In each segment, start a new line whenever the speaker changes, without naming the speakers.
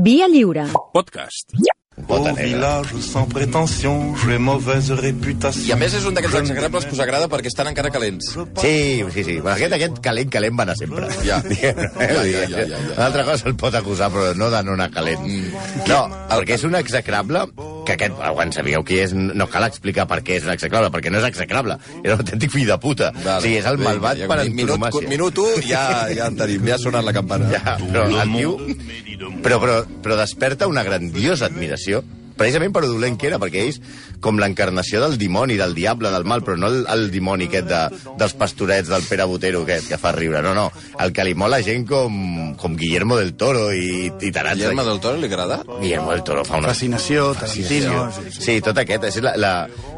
Via Lliure.
Podcast.
Au village sans prétention, j'ai mauvaise réputation.
I a més és un d'aquests exagrables que us agrada perquè estan encara calents.
Sí, sí, sí. Aquest, aquest calent, calent va anar sempre.
Ja.
Diguem-ne, eh?
Ja, ja, ja, ja, ja.
Una altra cosa el pot acusar, però no de no anar calent. No, perquè és un execrable que aquest, quan sabíeu qui és, no cal explicar per què és un execrable, perquè no és execrable. És un autèntic fill de puta.
Vale.
o sigui, és el
Vinga,
malvat
ja,
per
minut,
antonomàcia.
minut 1, ja, ja en tenim, ja ha sonat la campana.
Ja, però el tio... Però, però, però desperta una grandiosa admiració precisament per dolent que era, perquè ells, com l'encarnació del dimoni, del diable, del mal, però no el, el dimoni aquest de, dels pastorets del Pere Botero aquest, que fa riure, no, no. El que li mola gent com, com Guillermo del Toro i, i tarats.
Guillermo del Toro li agrada?
Guillermo del Toro fa una...
Fascinació, Tarantino...
Sí, tot aquest. És la, la...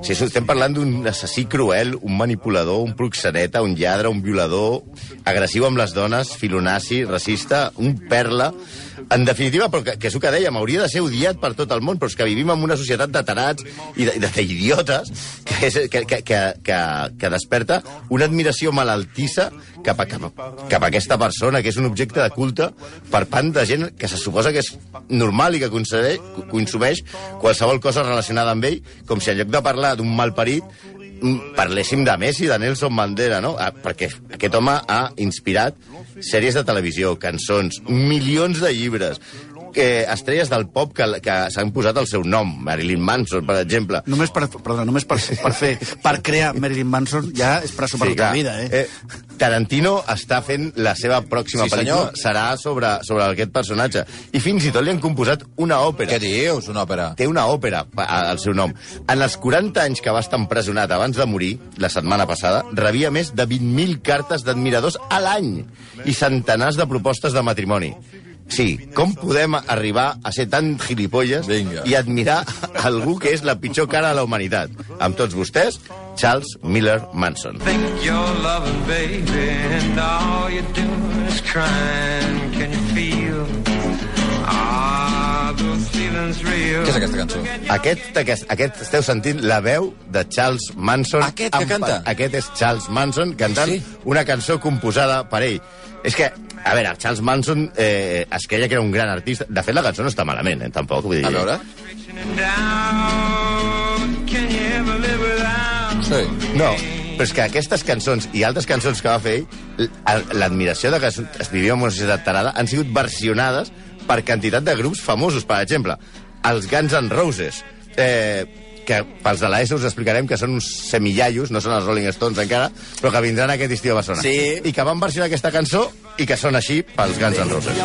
Si estem parlant d'un assassí cruel, un manipulador, un proxeneta, un lladre, un violador, agressiu amb les dones, filonaci, racista, un perla... En definitiva, però que, que és el que dèiem, hauria de ser odiat per tot el món, però és que vivim en una societat de tarats i de- de- d'idiotes que, és, que, que, que, que, que desperta una admiració malaltissa cap a, cap, a, cap a aquesta persona, que és un objecte de culte per part de gent que se suposa que és normal i que consumeix qualsevol cosa relacionada amb ell, com si en lloc de parlar d'un malparit mm, parléssim de Messi, de Nelson Mandela, no? Ah, perquè aquest home ha inspirat sèries de televisió, cançons, milions de llibres, que estrelles del pop que, que s'han posat el seu nom, Marilyn Manson, per exemple.
Només per, perdona, només per, per fer, per crear Marilyn Manson ja és per superar tota la vida, eh?
eh? Tarantino està fent la seva pròxima
Sí,
pel·lícula, serà sobre, sobre aquest personatge. I fins i tot li han composat una òpera.
Què dius, una òpera?
té una òpera al seu nom. En els 40 anys que va estar empresonat abans de morir, la setmana passada, rebia més de 20.000 cartes d'admiradors a l'any i centenars de propostes de matrimoni. Sí, com podem arribar a ser tan gilipolles
Vinga.
i admirar algú que és la pitjor cara de la humanitat? Amb tots vostès, Charles Miller Manson.
think you're loving, baby, and all you're doing is crying. Can you feel? Are those feelings real?
Què és aquesta cançó?
Aquest, aquest, aquest esteu sentint la veu de Charles Manson.
Aquest que canta?
Aquest és Charles Manson cantant
Sí.
una cançó composada per ell. És que, a veure, Charles Manson eh, es creia que era un gran artista. De fet, la cançó no està malament, eh, tampoc. Vull dir,
A veure? Sí.
No, però és que aquestes cançons i altres cançons que va fer ell, l'admiració de que es es vivia en una societat tarada, han sigut versionades per quantitat de grups famosos. Per exemple, els Guns N' Roses, eh, que pels de l'ESO us explicarem que són uns semillaios, no són els Rolling Stones encara, però que vindran aquest estiu a Barcelona.
Sí.
I que van versionar aquesta cançó i que són així pels Guns N' Roses.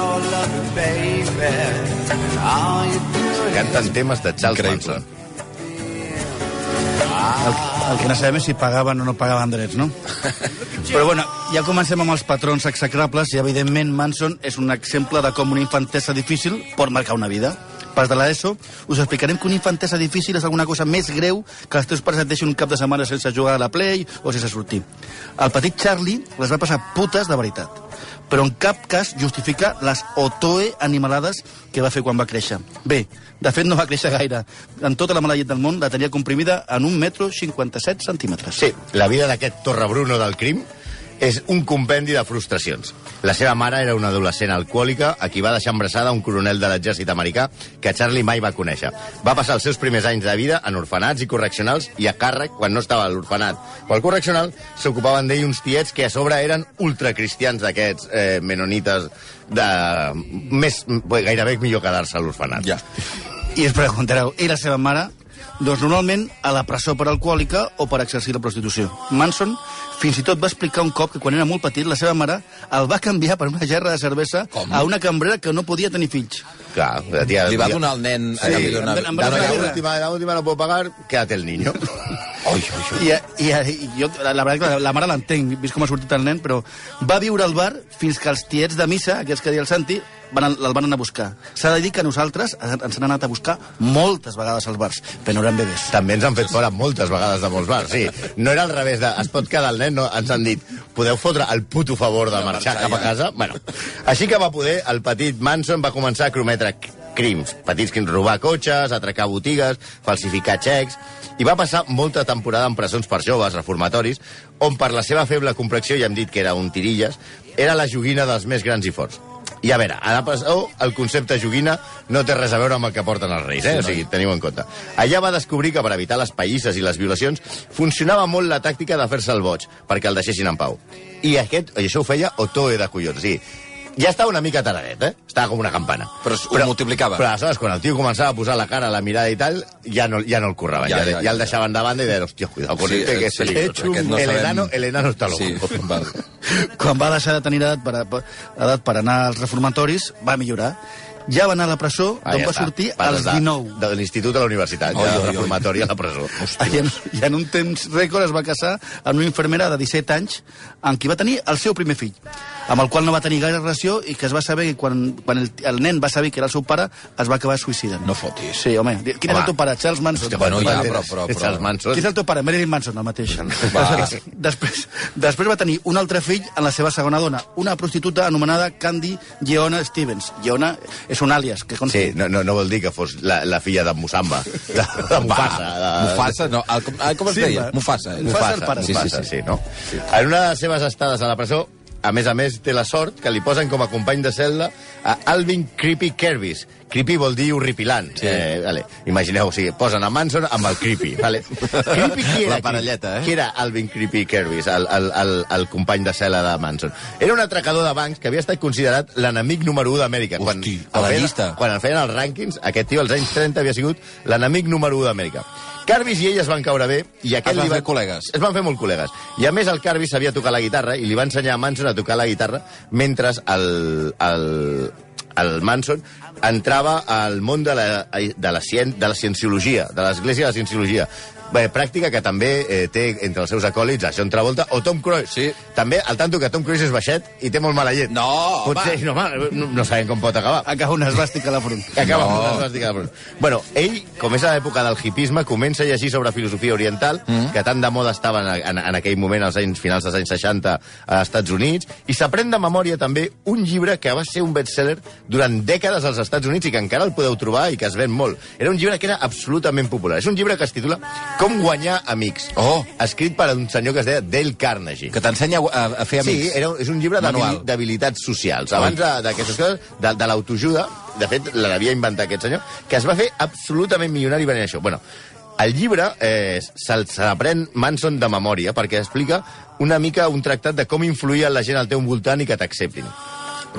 Canten temes de Charles
Increïble.
Manson.
El, el que no sabem és si pagaven o no pagaven drets, no? Però bueno, ja comencem amb els patrons execrables i evidentment Manson és un exemple de com una infantesa difícil pot marcar una vida. Pas de l'ESO, us explicarem que una infantesa difícil és alguna cosa més greu que els teus pares et deixin un cap de setmana sense jugar a la Play o sense sortir. El petit Charlie les va passar putes de veritat, però en cap cas justifica les otoe animalades que va fer quan va créixer. Bé, de fet no va créixer gaire. En tota la mala llet del món la tenia comprimida en un metro 57 centímetres.
Sí, la vida d'aquest Torrebruno del crim és un compendi de frustracions. La seva mare era una adolescent alcohòlica a qui va deixar embarassada un coronel de l'exèrcit americà que Charlie mai va conèixer. Va passar els seus primers anys de vida en orfenats i correccionals i a càrrec, quan no estava a l'orfenat o al correccional, s'ocupaven d'ell uns tiets que a sobre eren ultracristians d'aquests eh, menonites de... Més, bé, gairebé millor quedar-se a l'orfenat.
Ja.
I us preguntareu, i la seva mare? Doncs normalment a la presó per alcohòlica o per exercir la prostitució. Manson fins i tot va explicar un cop que quan era molt petit la seva mare el va canviar per una gerra de cervesa
Com?
a una cambrera que no podia tenir fills.
Clar, la tia,
Li va donar al nen a
Sí.
canvi d'una...
Em- em
La
va donar birra.
última, la última no puedo pagar, quédate el niño.
Oi, oi, oi.
I, i, i jo, la, la veritat que la, la mare l'entenc, vist com ha sortit el nen, però va viure al bar fins que els tiets de missa, aquests que deia el Santi, van, el van anar a buscar. S'ha de dir que nosaltres ens han anat a buscar moltes vegades als bars, però no eren bebès.
També ens han fet fora moltes vegades de molts bars, sí. No era al revés de es pot quedar el nen, no, ens han dit podeu fotre el puto favor de marxar cap a casa? Bueno, així que va poder, el petit Manson va començar a cometre c- crims, petits crims, robar cotxes, atracar botigues, falsificar xecs, i va passar molta temporada en presons per joves, reformatoris, on per la seva feble complexió, ja hem dit que era un tirilles, era la joguina dels més grans i forts. I a veure, a la presó el concepte joguina no té res a veure amb el que porten els reis, eh? o sigui, teniu en compte. Allà va descobrir que per evitar les païsses i les violacions funcionava molt la tàctica de fer-se el boig, perquè el deixessin en pau. I, aquest, i això ho feia Otoe de collons. O sigui, ja estava una mica taradet, eh? Estava com una campana.
Però es- ho multiplicava.
Però aleshores, quan el tio començava a posar la cara, la mirada i tal, ja no, ja no el currava. Ja,
Ja,
ja,
ja,
ja, el deixaven de banda i deien, hòstia, cuidado con
Sí,
este, que es
sí,
peligroso.
aquest no
el,
sabem-
enano, el enano està loco.
Sí, val.
Quan va deixar de tenir edat per, per, edat per anar als reformatoris, va millorar. Ja va anar a la presó,
Ah,
d'on
ja
va
està.
sortir
Va
als
des de-
19.
De l'institut a la universitat,
Oi,
ja,
oi,
reformatori a la presó.
I en, I en un temps rècord es va casar amb una infermera de 17 anys amb qui va tenir el seu primer fill, amb el qual no va tenir gaire relació i que es va saber que quan, quan el, el nen va saber que era el seu pare, es va acabar suïcidant.
No fotis.
Sí, home. Quin és
Home.
el teu pare? Charles Manson.
Hòstia,
Bueno, ja, però- però-
És
però-
els Manson.
Qui és el teu pare? Marilyn Manson, el mateix.
Va.
Des- després, després va tenir un altre fill en la seva segona dona, una prostituta anomenada Candy Geona Stevens. Geona és un àlies. Que consti.
Sí, no, no, no vol dir que fos la, la filla de Musamba, de, de Mufasa. De,
Mufasa, no. El, com- ah, com es
Simba.
deia? Mufasa. eh?
Mufasa, el pare.
Sí, sí,
Mufasa,
sí.
sí, no? En una de les seves estades a la presó, a més a més, té la sort que li posen com a company de cel·la a Alvin Creepy Kervis. Creepy vol dir horripilant.
Sí.
Eh, vale. Imagineu, o sigui, posen a Manson amb el Creepy. Vale. Creepy qui era?
La parelleta, eh?
Qui era Alvin Creepy Kervis, el, el, el, el company de cel·la de Manson? Era un atracador de bancs que havia estat considerat l'enemic número 1 d'Amèrica. Quan,
Hosti,
quan
a la
feien-
llista.
Quan el feien els rànquings, aquest tio als anys 30 havia sigut l'enemic número 1 d'Amèrica. Carvis i ell es van caure bé i aquest
Es van
li va...
fer col·legues.
Es van fer molt col·legues. I a més el Carvis sabia tocar la guitarra i li va ensenyar a Manson a tocar la guitarra mentre el, el, el Manson entrava al món de la, de la, cien, de la cienciologia, de l'església de la cienciologia. Bé, pràctica que també eh, té entre els seus acòlits a John Travolta o Tom Cruise.
Sí.
També, al tanto que Tom Cruise és baixet i té molt mala llet.
No,
Potser,
home.
no, home, no, no sabem com pot acabar.
Acaba una esbàstica a la front.
Acaba
No.
una esvàstica de front. Bueno, ell, com és a l'època del hipisme, comença a llegir sobre filosofia oriental, mm. que tant de moda estava en, en, en aquell moment, als anys finals dels anys 60, als Estats Units, i s'aprèn de memòria també un llibre que va ser un bestseller durant dècades als Estats Units i que encara el podeu trobar i que es ven molt. Era un llibre que era absolutament popular. És un llibre que es titula Com guanyar amics.
Oh.
Escrit per un senyor que es deia Dale Carnegie.
Que t'ensenya a, a fer amics.
Sí, era, és un llibre d'habilitats socials. Abans d'aquestes coses, de, de l'autoajuda, de fet, l'havia inventat aquest senyor, que es va fer absolutament milionari venent això. Bueno, el llibre eh, se'l se l'aprèn Manson de memòria, perquè explica una mica un tractat de com influir en la gent al teu voltant i que t'acceptin.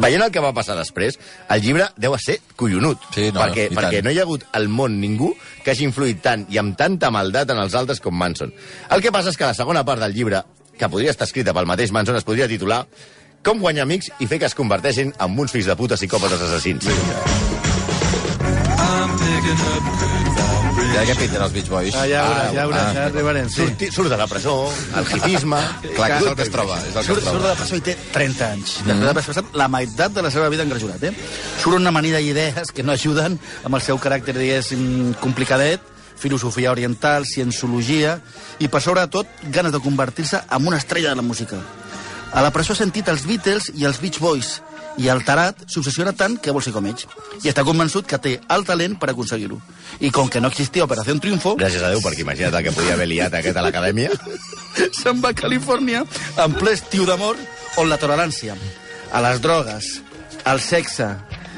Veient el que va passar després, el llibre deu ser collonut.
Sí, no,
perquè,
tant.
perquè no hi ha hagut al món ningú que hagi influït tant i amb tanta maldat en els altres com Manson. El que passa és que la segona part del llibre, que podria estar escrita pel mateix Manson, es podria titular Com guanyar amics i fer que es converteixin en uns fills de puta psicòpates assassins.
Ja què pinten els Beach Boys?
Ah, ja veuràs, ja veuràs,
ah.
ja arribarem. Sí.
Surt, surt de la presó, el hipisme...
Clar, que és el que es troba. És el que
Surt,
es
surt de
troba.
la presó i té 30 anys. Després d'haver passat la meitat de la seva vida engrajurat, eh? Surt una manida d'idees que no ajuden amb el seu caràcter, diguéssim, complicadet, filosofia oriental, cienciologia, i per sobre de tot, ganes de convertir-se en una estrella de la música. A la presó ha sentit els Beatles i els Beach Boys, i el tarat s'obsessiona tant que vol ser com ells. I està convençut que té el talent per aconseguir-ho. I com que no existia Operació Triunfo,
Gràcies a Déu, perquè imagina't que podia haver liat aquest a l'acadèmia.
se'n va a Califòrnia en ple estiu d'amor on la tolerància a les drogues, al sexe,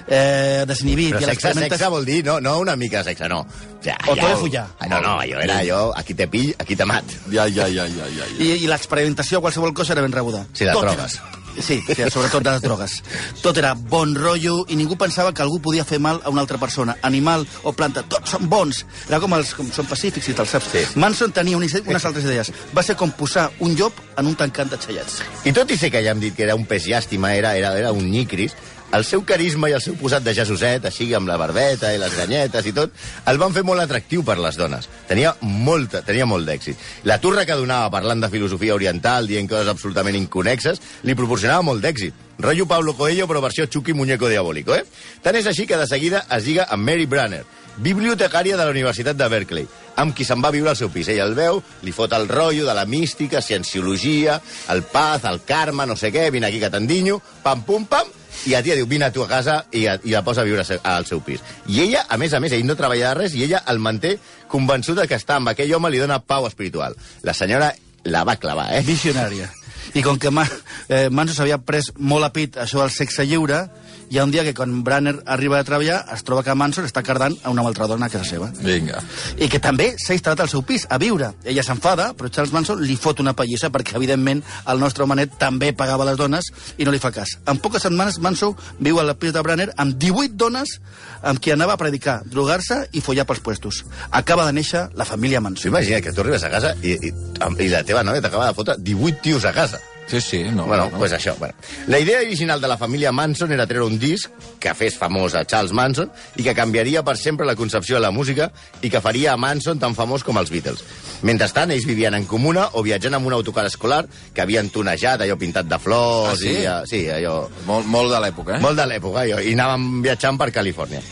eh, desinhibit
Però
i
sexe,
l'experimentació...
sexe vol dir, no, no una mica de sexe, no. Ja,
O tot de follar.
No, no, allò era allò, aquí te pill, aquí te mat.
Ja, ja, ja, ja, ja. ja.
I, i l'experimentació a qualsevol cosa era ben rebuda.
Sí, les
Tot
drogues.
Sí, sí, sobretot de les drogues. Tot era bon rotllo i ningú pensava que algú podia fer mal a una altra persona. Animal o planta, tots són bons. Era com els com són pacífics i te'ls saps.
Sí.
Manson tenia unes, unes altres idees. Va ser com posar un llop en un tancant de xaiets.
I tot i ser que ja hem dit que era un pes llàstima, era, era, era un nyicris, el seu carisma i el seu posat de Jesuset, així amb la barbeta i les ganyetes i tot, el van fer molt atractiu per les dones. Tenia, molta, tenia molt d'èxit. La turra que donava parlant de filosofia oriental, dient coses absolutament inconexes, li proporcionava molt d'èxit. Rotllo Pablo Coelho, però versió Chucky Muñeco Diabólico, eh? Tant és així que de seguida es lliga amb Mary Branner, bibliotecària de la Universitat de Berkeley, amb qui se'n va viure al seu pis. Ella el veu, li fot el rotllo de la mística, cienciologia, el paz, el karma, no sé què, vine aquí que t'endinyo, pam, pum, pam, i la tia diu, vine tu a casa i, a, i la posa a viure al seu pis. I ella, a més a més, ell no treballa res i ella el manté convençuda que estar amb aquell home li dona pau espiritual. La senyora la va clavar, eh?
Visionària. I com que eh, Manson s'havia pres molt a pit això del sexe lliure, hi ha un dia que quan Branner arriba a treballar es troba que Manson està cardant a una altra dona a casa seva.
Vinga.
I que també s'ha instal·lat al seu pis, a viure. Ella s'enfada, però Charles Manson li fot una pallissa perquè, evidentment, el nostre homenet també pagava les dones i no li fa cas. En poques setmanes, Manson viu al pis de Branner amb 18 dones amb qui anava a predicar, drogar-se i follar pels puestos. Acaba de néixer la família Manson.
imagina que tu arribes a casa i, i, i la teva nòvia t'acaba de fotre 18 tios a casa.
Sí, sí, no.
bueno,
no.
pues això. Bueno. La idea original de la família Manson era treure un disc que fes famós a Charles Manson i que canviaria per sempre la concepció de la música i que faria a Manson tan famós com els Beatles. Mentrestant, ells vivien en comuna o viatjant amb un autocar escolar que havien tonejat, allò pintat de flors...
Ah, sí?
I, eh, sí, allò...
Molt, molt de l'època, eh?
Molt de l'època, allò. I anàvem viatjant per Califòrnia.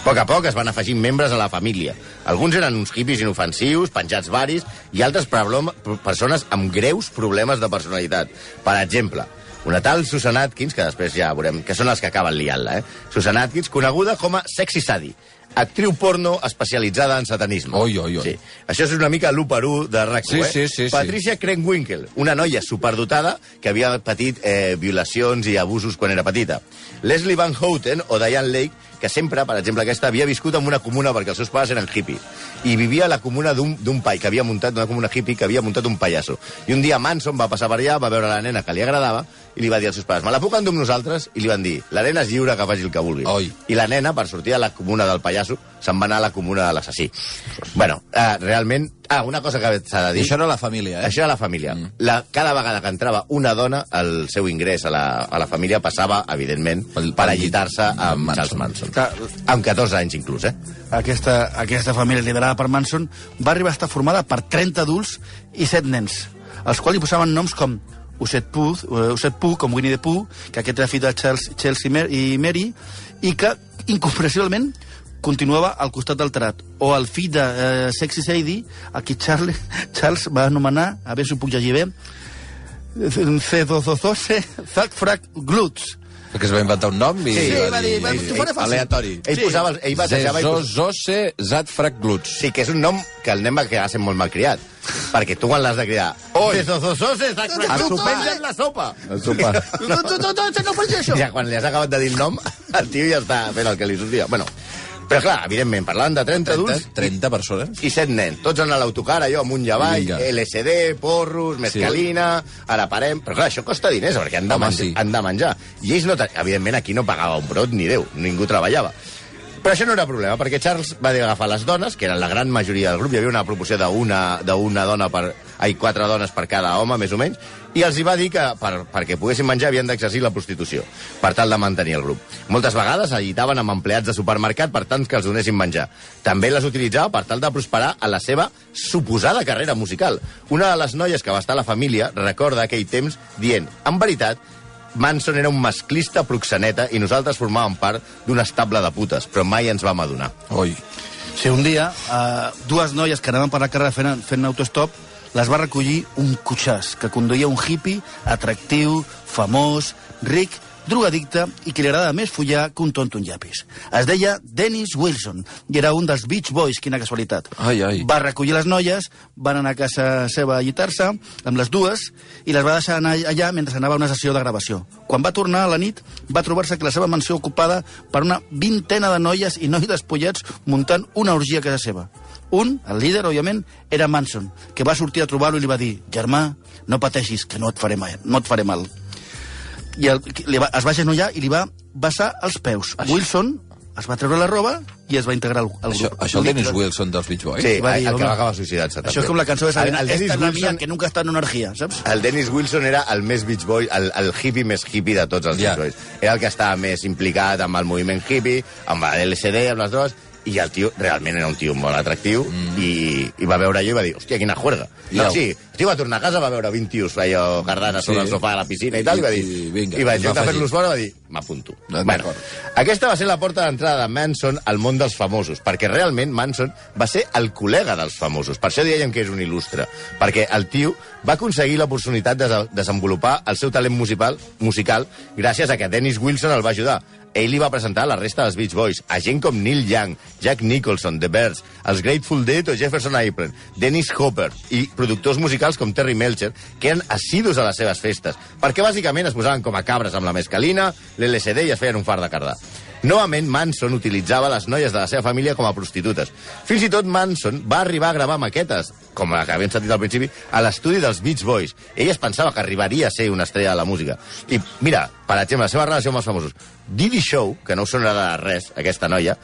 A poc a poc es van afegint membres a la família. Alguns eren uns hippies inofensius, penjats varis, i altres persones amb greus problemes de personalitat. Per exemple, una tal Susan Atkins, que després ja veurem, que són els que acaben liant-la, eh? Susan Atkins, coneguda com a Sexy Sadie, actriu porno especialitzada en satanisme.
Oi, oi, oi.
Sí. Això és una mica l'1 de rac
Sí,
eh?
sí, sí, sí.
Patricia Krenwinkel, una noia superdotada que havia patit eh, violacions i abusos quan era petita. Leslie Van Houten o Diane Lake, que sempre, per exemple, aquesta havia viscut en una comuna perquè els seus pares eren hippies i vivia a la comuna d'un pai que havia muntat, una comuna hippie que havia muntat un pallasso. I un dia Manson va passar per allà, va veure la nena que li agradava i li va dir als seus pares, me la puc endur amb nosaltres? I li van dir, la nena és lliure que faci el que vulgui.
Oi.
I la nena, per sortir de la comuna del pallasso, se'n va anar a la comuna de l'assassí. Bueno, eh, realment... Ah, una cosa que s'ha de
I
dir...
això era la família, eh?
Això era la família. Mm. La, cada vegada que entrava una dona, el seu ingrés a la, a la família passava, evidentment,
Pel-
per allitar-se
llit
amb
Manson.
Charles Manson.
Clar,
Amb 14 anys, inclús, eh?
aquesta, aquesta família liderada per Manson va arribar a estar formada per 30 adults i 7 nens, els quals hi posaven noms com Uset Pooh, eh, Uset Pooh com Winnie the Pooh, que aquest era fill de Charles, Chelsea Mer i Mary, i que, incomprensiblement, continuava al costat del Tarat. O el fill de eh, Sexy Sadie, a qui Charles, Charles va anomenar, a veure si ho puc llegir bé, Cedozozose Zagfrag Glutz.
Perquè es va inventar un nom i...
Sí,
va
va dir, va, t'ho faré fàcil.
Aleatori.
Ell
Sí.
posava... Ell batejava... i pos-
Zezozose Zatfragluts.
Sí, que és un nom que el nen va quedar sent molt malcriat. Perquè tu quan l'has de cridar... Oi! Desozozoses,
El
s'ho
sopar,
penja
eh?
en la sopa!
El sopar.
No, no, no, no, no això.
Ja, quan li has acabat de dir el nom, el tio ja està fent el que li sortia. Bueno, però clar, evidentment, parlant de 30 adults
30, 30 persones?
i 7 nens, tots en l'autocar, allò, amunt i avall,
Vinga.
LSD, porros, mescalina, ara parem... Però clar, això costa diners, perquè han de,
Home,
menjar,
sí.
han de menjar. I ells, no, evidentment, aquí no pagava un brot ni Déu, ningú treballava. Però això no era problema, perquè Charles va agafar les dones, que eren la gran majoria del grup, hi havia una proporció d'una dona per... Ai, quatre dones per cada home, més o menys, i els hi va dir que per, perquè poguessin menjar havien d'exercir la prostitució, per tal de mantenir el grup. Moltes vegades allitaven amb empleats de supermercat per tant que els donessin menjar. També les utilitzava per tal de prosperar a la seva suposada carrera musical. Una de les noies que va estar a la família recorda aquell temps dient, en veritat, Manson era un masclista proxeneta i nosaltres formàvem part d'un estable de putes, però mai ens vam adonar.
Oi.
Sí, un dia, eh, dues noies que anaven per la carrera fent, fent autostop, les va recollir un cotxàs que conduïa un hippie atractiu, famós, ric, drogadicte i que li agradava més follar que un tonto en llapis. Es deia Dennis Wilson i era un dels Beach Boys, quina casualitat.
Ai, ai.
Va recollir les noies, van anar a casa seva a llitar-se amb les dues i les va deixar anar allà mentre anava a una sessió de gravació. Quan va tornar a la nit, va trobar-se que la seva mansió ocupada per una vintena de noies i nois despullats muntant una orgia a casa seva. Un, el líder, òbviament, era Manson, que va sortir a trobar-lo i li va dir «Germà, no pateixis, que no et faré mal». No et faré mal. I el, li va, es va genollar i li va vessar els peus. Wilson es va treure la roba i es va integrar al, al
Això,
grup.
això el Dennis Wilson dels Beach Boys?
Sí,
va
el,
dir,
el que va acabar suïcidant-se.
Això és com la cançó de Sabina.
El, el,
Esta
Dennis
la
Wilson,
que nunca està en una orgia, saps?
el Dennis Wilson era el més Beach Boy, el, el hippie més hippie de tots els
Ja.
Beach Boys. Era el que estava més implicat amb el moviment hippie, amb l'LSD, amb les drogues, i el tio realment era un tio molt atractiu mm. i, i va veure allò i va dir, hòstia, quina juerga. No, sí, el tio va tornar a casa, va veure 20 tios allò cardant a sobre
Sí.
el sofà de la piscina i tal, i, va dir,
I- i vinga,
i va
afegir.
fer-los fora, va dir, m'apunto.
D'acord.
Bueno, aquesta va ser la porta d'entrada de Manson al món dels famosos, perquè realment Manson va ser el col·lega dels famosos. Per això dèiem que és un il·lustre, perquè el tio va aconseguir l'oportunitat de desenvolupar el seu talent musical, musical gràcies a que Dennis Wilson el va ajudar. Ell li va presentar la resta dels Beach Boys, a gent com Neil Young, Jack Nicholson, The Birds, els Grateful Dead o Jefferson Airplane, Dennis Hopper i productors musicals com Terry Melcher, que eren assidus a les seves festes, perquè bàsicament es posaven com a cabres amb la mescalina, l'LSD i es feien un far de cardà. Novament, Manson utilitzava les noies de la seva família com a prostitutes. Fins i tot Manson va arribar a gravar maquetes, com la que havíem sentit al principi, a l'estudi dels Beach Boys. Ell es pensava que arribaria a ser una estrella de la música. I mira, per exemple, la seva relació amb els famosos. Didi Show, que no us sonarà de res, aquesta noia,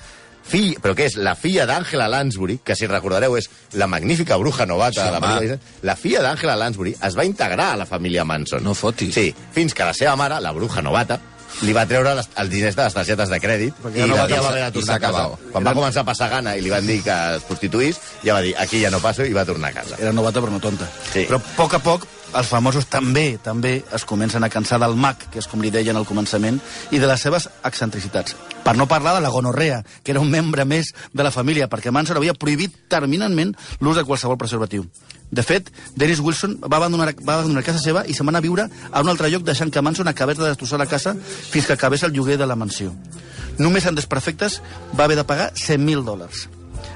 fill, però que és la filla d'Àngela Lansbury, que si recordareu és la magnífica bruja novata
Sí,
de la pel·lícula, la filla d'Àngela Lansbury es va integrar a la família Manson.
No fotis.
Sí, fins que la seva mare, la bruja novata, li va treure les, els diners de les targetes de crèdit
Perquè
i
ja no
la
va
tia va haver de
i
tornar a casa. Quan va començar a passar gana i li van dir que es prostituís, ja va dir, aquí ja no passo, i va tornar a casa.
Era novata però no tonta.
Sí.
Però a poc a poc els famosos també també es comencen a cansar del mag, que és com li deien al començament, i de les seves excentricitats. Per no parlar de la gonorrea, que era un membre més de la família, perquè Manson havia prohibit terminantment l'ús de qualsevol preservatiu. De fet, Dennis Wilson va abandonar, va abandonar casa seva i se'n va anar a viure a un altre lloc deixant que Manson acabés de destrossar la casa fins que acabés el lloguer de la mansió. Només en desperfectes va haver de pagar 100.000 dòlars.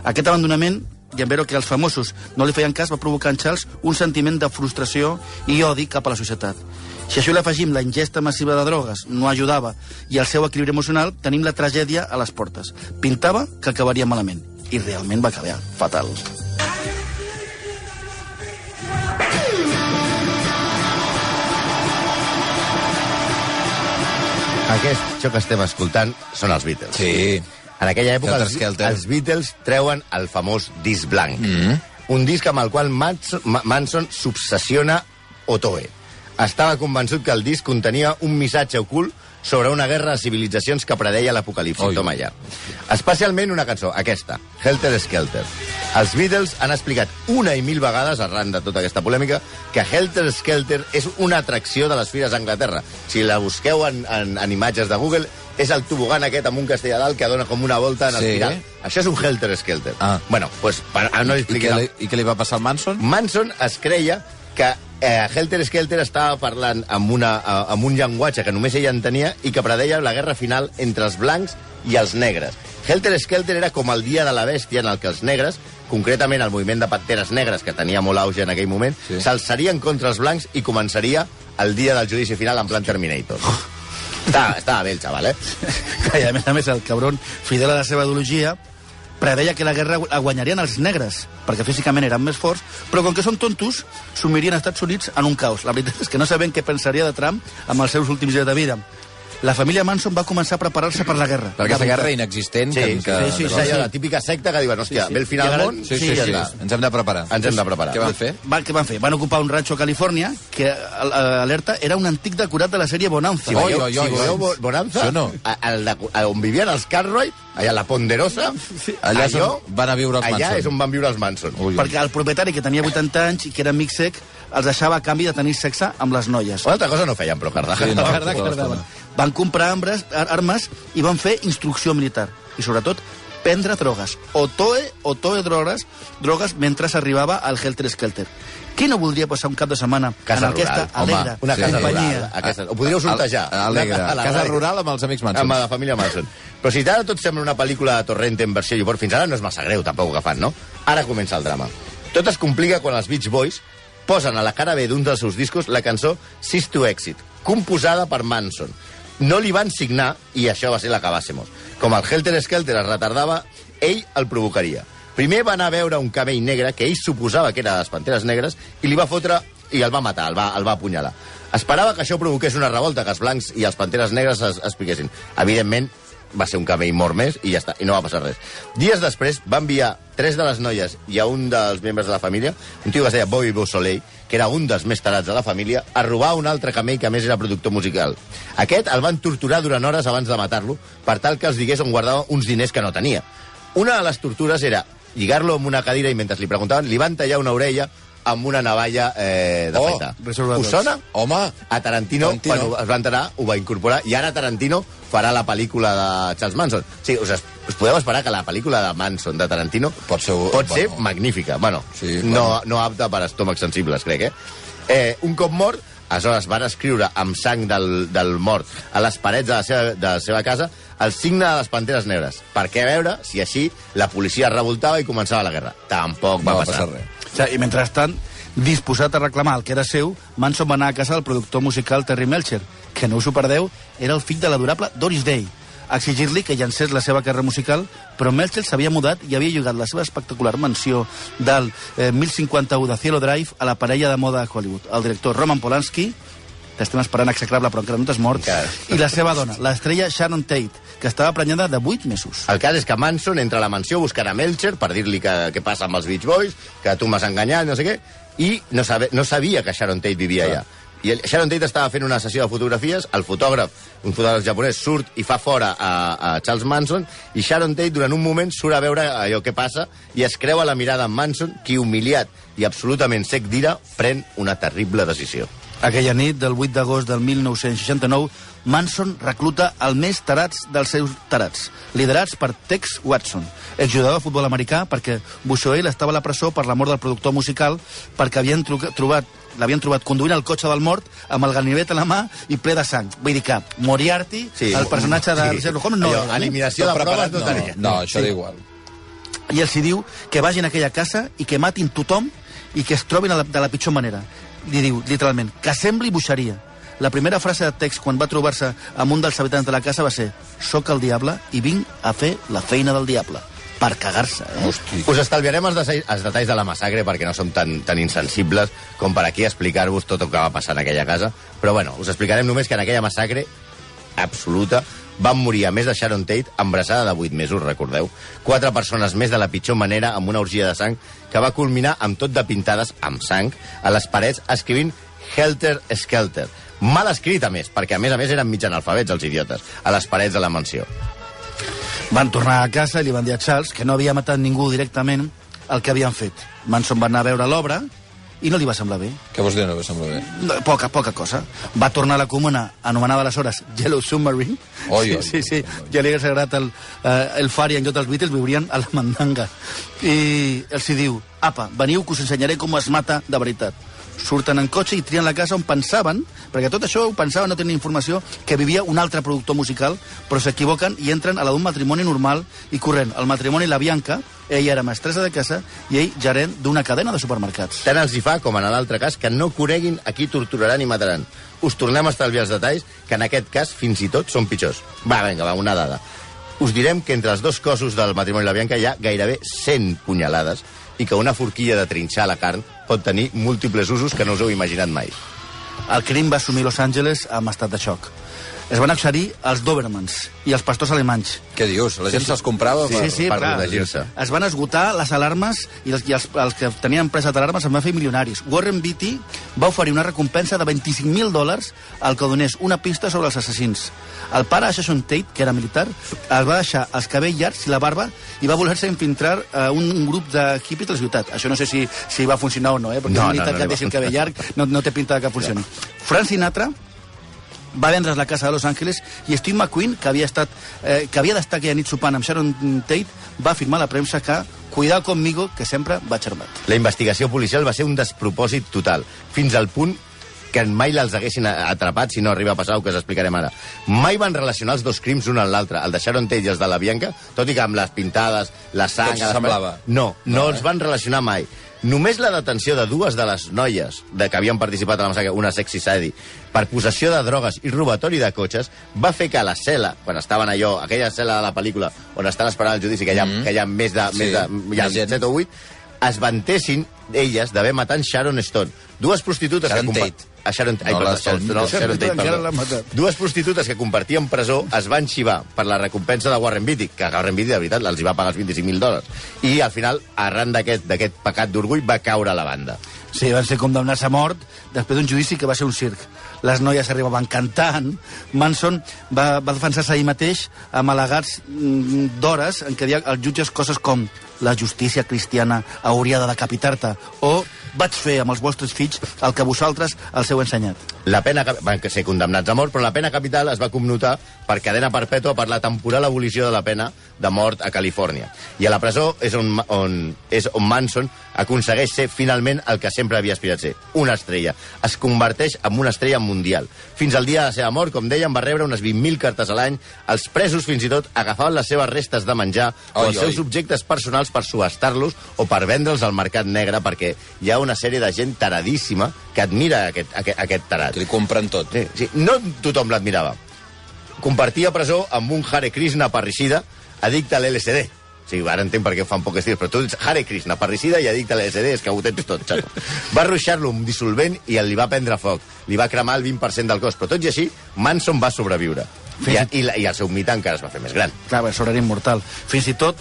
Aquest abandonament i en veure que els famosos no li feien cas va provocar en Charles un sentiment de frustració i odi cap a la societat. Si això li afegim la ingesta massiva de drogues, no ajudava, i el seu equilibri emocional, tenim la tragèdia a les portes. Pintava que acabaria malament. I realment va acabar fatal.
Aquest, això que estem escoltant són els Beatles.
Sí.
En aquella època els, els Beatles treuen el famós disc blanc. Mm. Un disc amb el qual Manson, Ma- Manson s'obsessiona Otoe. Estava convençut que el disc contenia un missatge ocult sobre una guerra de civilitzacions que predeia l'apocalipsi. Toma ja. Especialment una cançó, aquesta, Helter Skelter. Els Beatles han explicat una i mil vegades, arran de tota aquesta polèmica, que Helter Skelter és una atracció de les fires d'Anglaterra. Si la busqueu en, en, en imatges de Google, és el tobogan aquest amb un castell a dalt que dona com una volta en
Sí.
espiral. Això és un Helter Skelter.
Ah.
Bueno, pues, per, ah, no
I què, li, I què li va passar al Manson?
Manson es creia que eh, Helter Skelter estava parlant amb, una, eh, amb un llenguatge que només ell entenia i que predeia la guerra final entre els blancs i els negres. Helter Skelter era com el dia de la bèstia en el que els negres, concretament el moviment de panteres negres, que tenia molt auge en aquell moment,
Sí.
s'alçarien contra els blancs i començaria el dia del judici final en plan Terminator. Estava, estava bé el xaval, eh?
I a més a més, el cabron, fidel a la seva ideologia, preveia que la guerra la guanyarien els negres, perquè físicament eren més forts, però com que són tontos, sumirien als Estats Units en un caos. La veritat és que no sabem què pensaria de Trump amb els seus últims dies de vida. La família Manson va començar a preparar-se per la guerra.
Per aquesta guerra inexistent.
Sí,
que,
sí,
que,
sí, sí,
que-
sí, la típica secta que diuen, hòstia,
Sí, sí.
ve el final del món,
Sí, sí,
ja
sí,
està.
Ens hem de preparar.
Ens hem de preparar.
Què van fer?
Van, què van fer? Van ocupar un ranxo a Califòrnia que, alerta, era un antic decorat de la sèrie Bonanza.
Si
Oi,
veieu,
oi,
si
oi,
veieu
oi.
Bo- Bonanza,
Sí o no?
a, a, on vivien els Cartwright, allà a la Ponderosa,
Allà
allò,
van a viure els
allà
Manson.
és on van viure els Manson.
Ui, ui.
perquè el propietari, que tenia 80 anys i que era amic sec, els deixava a canvi de tenir sexe amb les noies.
Una altra cosa no feien, però Cardà.
Sí, no.
La verdad Van comprar ar- armes i van fer instrucció militar. I sobretot, prendre drogues. Otoe, otoe drogues, drogues mentre s'arribava al Helter Skelter. Qui no voldria passar un cap de setmana
Casa
en aquesta
rural, home,
alegre
una casa
companyia?
rural. Aquesta, ho podríeu sortejar.
A- Alegre.
A la
Casa
ràdio.
rural amb els amics Manson.
Amb la família Manson. Però si ara tot sembla una pel·lícula de Torrente en versió llubor, fins ara no és massa greu, tampoc que fan, no? Ara comença el drama. Tot es complica quan els Beach Boys posen a la cara B d'un dels seus discos la cançó Sis to Exit, composada per Manson. No li van signar, i això va ser la que va ser mos. Com el Helter Skelter es retardava, ell el provocaria. Primer va anar a veure un cabell negre que ell suposava que era de les Panteres Negres i li va fotre i el va matar, el va, el va apunyalar. Esperava que això provoqués una revolta, que els blancs i els Panteres Negres es, es piquessin. Evidentment, va ser un cabell mort més i ja està, i no va passar res. Dies després va enviar tres de les noies i a un dels membres de la família, un tio que es deia Bobby Beausoleil, que era un dels més tarats de la família, a robar un altre camell que a més era productor musical. Aquest el van torturar durant hores abans de matar-lo per tal que els digués on guardava uns diners que no tenia. Una de les tortures era lligar-lo amb una cadira i mentre li preguntaven li van tallar una orella amb una navalla eh, de
Oh.
Reserva
Us sona?
Home,
A Tarantino,
Tarantino.
quan es va enterar, ho va incorporar, i ara Tarantino farà la pel·lícula de Charles Manson. Sí, us, es- us podeu esperar que la pel·lícula de Manson, de Tarantino,
Pot ser-
pot ser
bueno.
magnífica. Bueno,
Sí,
no,
bueno.
no apta per estómacs sensibles, crec, eh? eh un cop mort, Aleshores van escriure amb sang del, del mort a les parets de la, seva, de la seva casa el signe de les Panteres Negres. Perquè a veure si així la policia es revoltava i començava la guerra. Tampoc va,
No va
passar.
passar res.
I mentrestant, disposat a reclamar el que era seu, Manson va anar a casa del productor musical Terry Melcher, que no us ho perdeu, era el fill de l'adorable Doris Day, a exigir-li que llancés la seva carrera musical, però Melcher s'havia mudat i havia llogat la seva espectacular mansió del eh, 1051 de Cielo Drive a la parella de moda de Hollywood, el director Roman Polanski, t'estem esperant execrable, però encara no t'has mort,
Encara.
i la seva dona, l'estrella Sharon Tate, que estava prenyada de 8 mesos.
El cas és que Manson entra a la mansió buscant a Melcher per dir-li que, què passa amb els Beach Boys, que tu m'has enganyat, no sé què, i no, sabe, no sabia que Sharon Tate vivia allà. I el, Sharon Tate estava fent una sessió de fotografies, el fotògraf, un fotògraf japonès, surt i fa fora a, a Charles Manson, i Sharon Tate durant un moment surt a veure allò que passa i es creua la mirada amb Manson, qui humiliat i absolutament sec d'ira, pren una terrible decisió.
Aquella nit del 8 d'agost del 1969, Manson recluta el més tarats dels seus tarats, liderats per Tex Watson, el jugador de futbol americà, perquè Bushwell estava a la presó per la mort del productor musical, perquè havien trobat l'havien trobat conduint el cotxe del mort amb el ganivet a la mà i ple de sang. Vull dir que Moriarty,
Sí.
el personatge de
Sí.
Sherlock Holmes, no
Allò, eliminació de
preparat,
no,
no, no, això sí. igual.
i els hi diu que vagin a aquella casa i que matin tothom i que es trobin de la pitjor manera. Li diu, literalment, que sembli boixeria. La primera frase de text quan va trobar-se amb un dels habitants de la casa va ser «Soc el diable i vinc a fer la feina del diable». Per cagar-se, eh?
Hosti.
Us estalviarem els, els detalls de la massacre perquè no som tan, tan insensibles com per aquí explicar-vos tot el que va passar en aquella casa. Però bueno, us explicarem només que en aquella massacre absoluta van morir, a més de Sharon Tate, embrassada de 8 mesos, recordeu? Quatre persones més de la pitjor manera amb una orgia de sang que va culminar amb tot de pintades amb sang a les parets escrivint Helter Skelter. Mal escrit, a més, perquè a més a més eren mig analfabets, els idiotes, a les parets de la mansió.
Van tornar a casa i li van dir a Charles que no havia matat ningú directament el que havien fet. Manson va anar a veure l'obra i no li va semblar bé.
Què vols dir, no em sembla bé?
No, Poca, poca cosa. Va tornar a la comuna, anomenada aleshores Yellow Submarine.
Oi,
sí,
oi,
sí, sí. Ja li hagués agradat el, eh, el Fari en lloc dels Beatles, viurien a la mandanga. I els hi diu, apa, veniu que us ensenyaré com es mata de veritat. Surten en cotxe i trien la casa on pensaven, perquè tot això ho pensaven, no tenien informació, que vivia un altre productor musical, però s'equivoquen i entren a la d'un matrimoni normal i corrent. El matrimoni La Bianca, ella era mestressa de casa i ell gerent d'una cadena de supermercats.
Tant els hi fa, com en l'altre cas, que no coneguin a qui torturaran i mataran. Us tornem a estalviar els detalls, que en aquest cas fins i tot són pitjors. Va, vinga, va, una dada. Us direm que entre els dos cossos del matrimoni i la Bianca hi ha gairebé 100 punyalades i que una forquilla de trinxar la carn pot tenir múltiples usos que no us heu imaginat mai.
El crim va assumir Los Angeles amb estat de xoc. Es van accedir els Dobermans i els pastors alemanys.
Què dius? La gent se'ls comprava
Sí,
per...
sí,
per protegir-se.
Es van esgotar les alarmes i els, i els, els que tenien empresa d'alarmes es van fer milionaris. Warren Beatty va oferir una recompensa de 25.000 dòlars al que donés una pista sobre els assassins. El pare Jason Tate, que era militar, es va deixar els cabells llargs i la barba i va voler-se infiltrar a un, un grup de hippies de la ciutat. Això no sé si, si va funcionar o no, eh? perquè
No,
no,
no,
militar
no,
que
no
deixi el cabell llarg no, no té pinta de que funcioni. Frank Sinatra va vendre's la casa de Los Angeles i Steve McQueen, que havia estat eh, que havia d'estar aquella nit sopant amb Sharon Tate, va afirmar a la premsa que cuidado conmigo, que sempre vaig armat.
La investigació policial va ser un despropòsit total, fins al punt que mai els haguessin atrapat si no arriba a passar el que us explicarem ara. Mai van relacionar els dos crims un amb l'altre, el de Sharon Tate i els de la Bianca, tot i que amb les pintades, la sang... Les-
semblava.
No, no,
No,
els
eh?
van relacionar mai. Només la detenció de dues de les noies de que havien participat a la massacre, una sexy Sadie, per possessió de drogues i robatori de cotxes, va fer que la cel·la, quan estaven allò, aquella cel·la de la pel·lícula on estan esperant el judici, que hi ha,
Mhm.
que hi ha més de,
Sí,
més de, hi ha
més gent.
7 o 8, es vantessin elles d'haver matat en Sharon Stone. Dues prostitutes
Sharon
que...
Tate.
A Sharon, ai,
No,
perdó,
la
Sharon, no,
Sharon
Sharon Tate, perdó. Dues prostitutes que compartien presó es van xivar per la recompensa de Warren Beatty, que Warren Beatty, de veritat, els hi va pagar els 25.000 dòlars. I, al final, arran d'aquest d'aquest pecat d'orgull, va caure a la banda.
Sí, van ser condemnats a mort després d'un judici que va ser un circ. Les noies arribaven cantant. Manson va, va defensar-se ahir mateix amb al·legats mm, d'hores en què deia als jutges coses com la justícia cristiana hauria de decapitar-te o vaig fer amb els vostres fills el que vosaltres els heu ensenyat.
La pena van ser condemnats a mort, però la pena capital es va commutar per cadena perpètua per la temporal abolició de la pena de mort a Califòrnia. I a la presó és on, on, és on Manson aconsegueix ser finalment el que sempre havia aspirat ser, una estrella. Es converteix en una estrella mundial. Fins al dia de la seva mort, com dèiem, va rebre unes 20.000 cartes a l'any. Els presos, fins i tot, agafaven les seves restes de menjar o
Oi,
els seus
oi.
objectes personals per subestar-los o per vendre'ls al mercat negre, perquè hi ha una sèrie de gent taradíssima que admira aquest, aquest, aquest tarat.
Que li compren tot.
Sí, sí. No tothom l'admirava. Compartia presó amb un Hare Krishna parricida addicte a l'LSD. Sí, ara entenc per què fan pocs dies, però tu ets Hare Krishna, parricida i addicte a l'LSD, és que ho tens tot, xato. Va ruixar-lo amb dissolvent i li va prendre foc. Li va cremar el 20% del cos, però tot i així, Manson va sobreviure. I, i, la- I el seu mite encara es va fer més gran.
Clar, això era immortal. Fins i tot,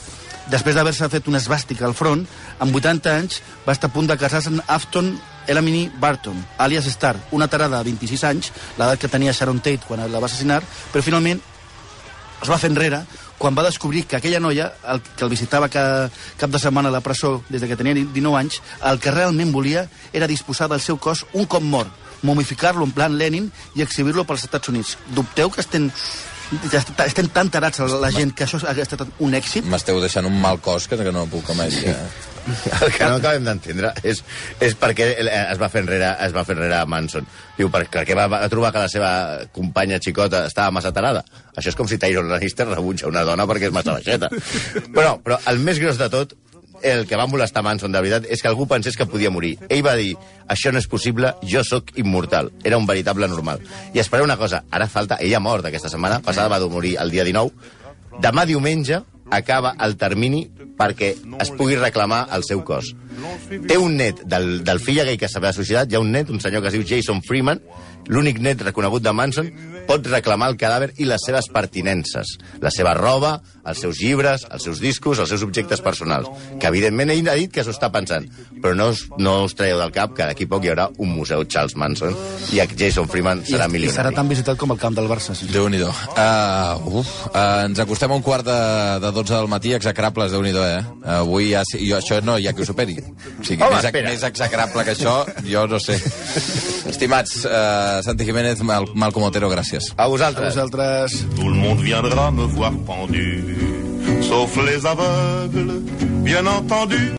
després d'haver-se fet una esbàstica al front, amb 80 anys va estar a punt de casar-se amb Afton Elamini Barton, alias Star, una tarada de 26 anys, l'edat que tenia Sharon Tate quan la va assassinar, però finalment es va fer enrere quan va descobrir que aquella noia, el, que el visitava cada cap de setmana a la presó des de que tenia 19 anys, el que realment volia era disposar del seu cos un cop mort, momificar-lo en plan Lenin i exhibir-lo pels Estats Units. Dubteu que estem, estem tan tarats la, gent que això ha estat un èxit?
M'esteu deixant un mal cos que, que no puc imaginar.
El que no acabem d'entendre és, és per què es va fer enrere, es va fer enrere Manson. Diu, per- perquè va, va trobar que la seva companya xicota estava massa tarada. Això és com si Tyron Lannister rebutja una dona perquè és massa baixeta. Però, però el més gros de tot, el que va molestar Manson de veritat, és que algú pensés que podia morir. Ell va dir, això no és possible, jo sóc immortal. Era un veritable normal. I espereu una cosa, ara falta... Ell ha mort aquesta setmana, passada va morir el dia 19. Demà diumenge acaba el termini perquè es pugui reclamar el seu cos. Té un net del, del fill aquell que s'havia suïcidat, hi ha un net, un senyor que es diu Jason Freeman, l'únic net reconegut de Manson, pot reclamar el cadàver i les seves pertinences. La seva roba, els seus llibres, els seus discos, els seus objectes personals. Que, evidentment, ell ha dit que s'ho està pensant. Però no us, no us traieu del cap que d'aquí poc hi haurà un museu Charles Manson i Jason Freeman
I,
serà
I
milionari.
serà tan visitat com el camp del Barça. Sí.
Déu-n'hi-do. Uh, uf, uh, ens acostem a un quart de, de 12 del matí, execrables, déu nhi eh? Uh, avui ja, jo, això no hi ha qui ho superi. O sigui,
Home,
més,
espera.
més execrable que això, jo no sé. Estimats, uh, Santi Jiménez, Mal Malcom Otero, gràcies.
A vosaltres.
Vosaltres...
Tout le monde viendra me voir pendu, sauf les aveugles, bien entendu.